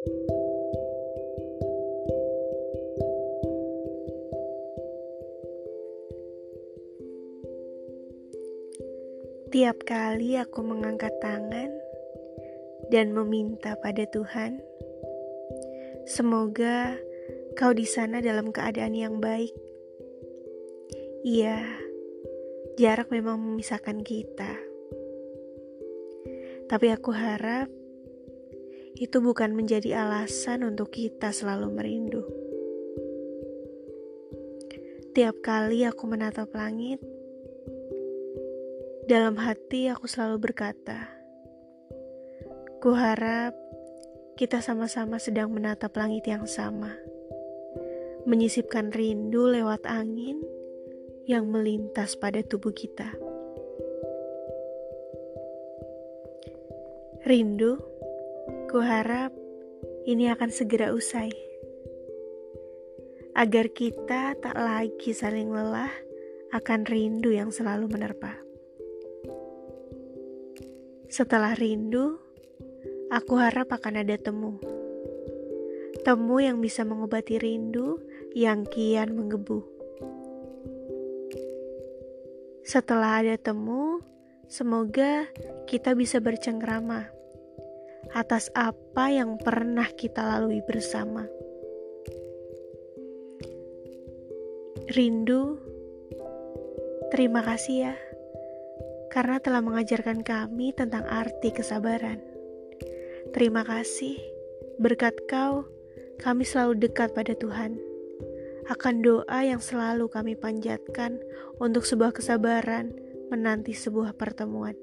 Tiap kali aku mengangkat tangan dan meminta pada Tuhan, semoga kau di sana dalam keadaan yang baik. Iya, jarak memang memisahkan kita, tapi aku harap itu bukan menjadi alasan untuk kita selalu merindu. Tiap kali aku menatap langit, dalam hati aku selalu berkata, "Ku harap kita sama-sama sedang menatap langit yang sama, menyisipkan rindu lewat angin yang melintas pada tubuh kita." Rindu, ku harap ini akan segera usai, agar kita tak lagi saling lelah akan rindu yang selalu menerpa. Setelah rindu, aku harap akan ada temu. Temu yang bisa mengobati rindu yang kian menggebu. Setelah ada temu, semoga kita bisa bercengkrama atas apa yang pernah kita lalui bersama. Rindu, terima kasih ya karena telah mengajarkan kami tentang arti kesabaran. Terima kasih, berkat Kau, kami selalu dekat pada Tuhan. Akan doa yang selalu kami panjatkan untuk sebuah kesabaran menanti sebuah pertemuan.